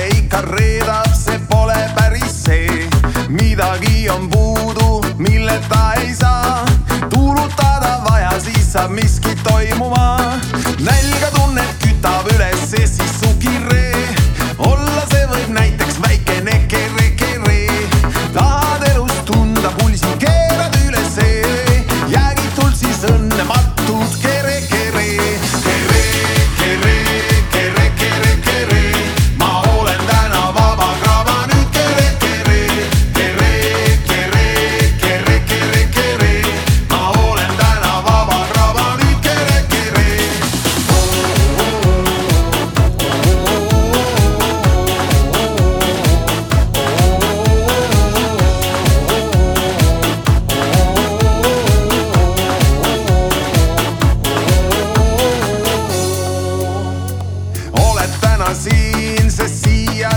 see ikka reedab, see pole päris see. midagi on puudu, milleta ei saa. tuulutada vaja, siis saab miski toimuma Assim se sia